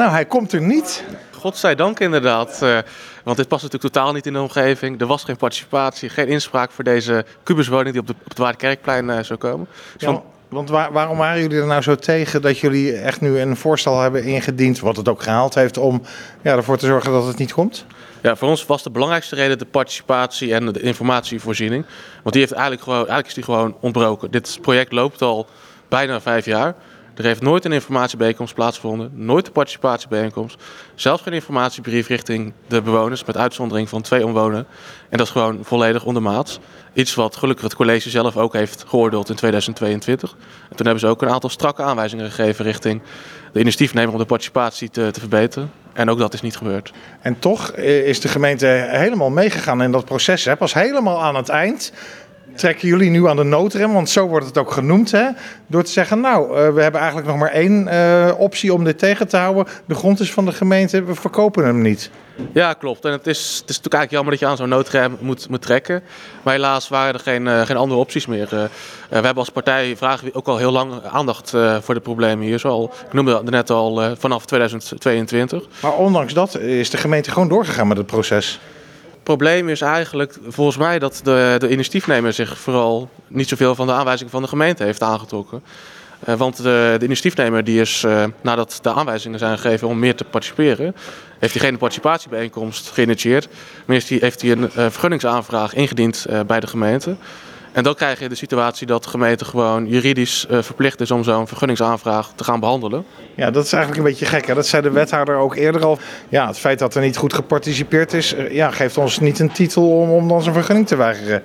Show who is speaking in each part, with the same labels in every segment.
Speaker 1: Nou, hij komt er niet.
Speaker 2: Godzijdank inderdaad. Uh, want dit past natuurlijk totaal niet in de omgeving. Er was geen participatie, geen inspraak voor deze kubuswoning die op, de, op het Waardekerkplein uh, zou komen.
Speaker 1: Dus ja, want waar, waarom waren jullie er nou zo tegen dat jullie echt nu een voorstel hebben ingediend, wat het ook gehaald heeft, om ja, ervoor te zorgen dat het niet komt?
Speaker 2: Ja, voor ons was de belangrijkste reden de participatie en de informatievoorziening. Want die heeft eigenlijk gewoon, eigenlijk is die gewoon ontbroken. Dit project loopt al bijna vijf jaar. Er heeft nooit een informatiebijeenkomst plaatsgevonden, nooit een participatiebijeenkomst. Zelfs geen informatiebrief richting de bewoners, met uitzondering van twee omwonenden. En dat is gewoon volledig ondermaats. Iets wat gelukkig het college zelf ook heeft geoordeeld in 2022. En toen hebben ze ook een aantal strakke aanwijzingen gegeven richting de initiatiefnemer om de participatie te, te verbeteren. En ook dat is niet gebeurd.
Speaker 1: En toch is de gemeente helemaal meegegaan in dat proces. Hè? Pas helemaal aan het eind trekken jullie nu aan de noodrem, want zo wordt het ook genoemd, hè? door te zeggen, nou, uh, we hebben eigenlijk nog maar één uh, optie om dit tegen te houden. De grond is van de gemeente, we verkopen hem niet.
Speaker 2: Ja, klopt. En het is, het is natuurlijk eigenlijk jammer dat je aan zo'n noodrem moet, moet trekken. Maar helaas waren er geen, uh, geen andere opties meer. we hebben als partij vragen ook al heel lang aandacht voor de problemen hier. Zoal, ik noemde het net al vanaf 2022.
Speaker 1: Maar ondanks dat is de gemeente gewoon doorgegaan met het proces
Speaker 2: probleem is eigenlijk volgens mij dat de, de initiatiefnemer zich vooral niet zoveel van de aanwijzingen van de gemeente heeft aangetrokken. Uh, want de, initiatiefnemer die is, uh, nadat de aanwijzingen zijn gegeven om meer te participeren, heeft hij geen participatiebijeenkomst geïnitieerd. Maar heeft hij, een uh, vergunningsaanvraag ingediend bij de gemeente. En dan krijg je de situatie dat de gemeente gewoon juridisch uh, verplicht is om zo'n vergunningsaanvraag te gaan behandelen.
Speaker 1: Ja, dat is eigenlijk een beetje gek. Hè? Dat zei de wethouder ook eerder al. Ja, het feit dat er niet goed geparticipeerd is, uh, ja, geeft ons niet een titel om, om dan zijn vergunning te weigeren.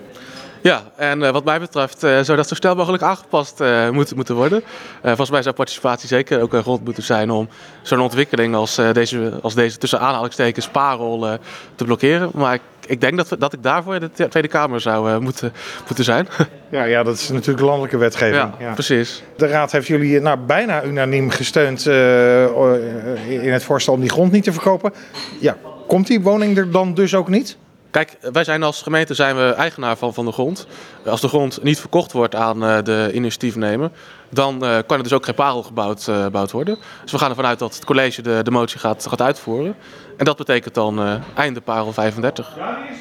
Speaker 2: Ja, en uh, wat mij betreft uh, zou dat zo snel mogelijk aangepast uh, moet, moeten worden. volgens mij zou participatie zeker ook een grond moeten zijn om zo'n ontwikkeling als, deze, als deze tussen aanhalingstekens parel te blokkeren. Maar ik, ik denk dat, dat ik daarvoor in de Tweede Kamer zou moeten, moeten zijn.
Speaker 1: Ja, ja, dat is natuurlijk landelijke wetgeving.
Speaker 2: Ja, ja. precies.
Speaker 1: De Raad heeft jullie nou, bijna unaniem gesteund in het voorstel om die grond niet te verkopen. Ja, komt die woning er dan dus ook niet?
Speaker 2: Kijk, wij zijn als gemeente zijn we eigenaar van, van de grond. Als de grond niet verkocht wordt aan uh, de initiatiefnemer, dan uh, kan er dus ook geen parel gebouwd, uh, gebouwd, worden. Dus we gaan ervan uit dat het college de, de motie gaat, gaat uitvoeren. En dat betekent dan einde parel 35.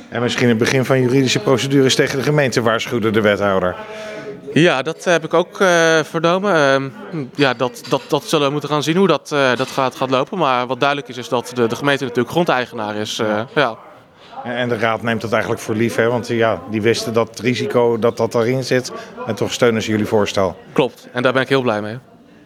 Speaker 1: En misschien het begin van juridische procedures tegen de gemeente waarschuwde de wethouder.
Speaker 2: Ja, dat heb ik ook vernomen. Ehm, ja, dat, dat, dat zullen we moeten gaan zien hoe dat, dat gaat, gaat lopen. Maar wat duidelijk is, is dat de, de gemeente natuurlijk grondeigenaar is. ja.
Speaker 1: En de raad neemt dat eigenlijk voor lief, hè? want ja, die wisten dat het risico dat dat erin zit. En toch steunen ze jullie voorstel.
Speaker 2: Klopt, en daar ben ik heel blij mee.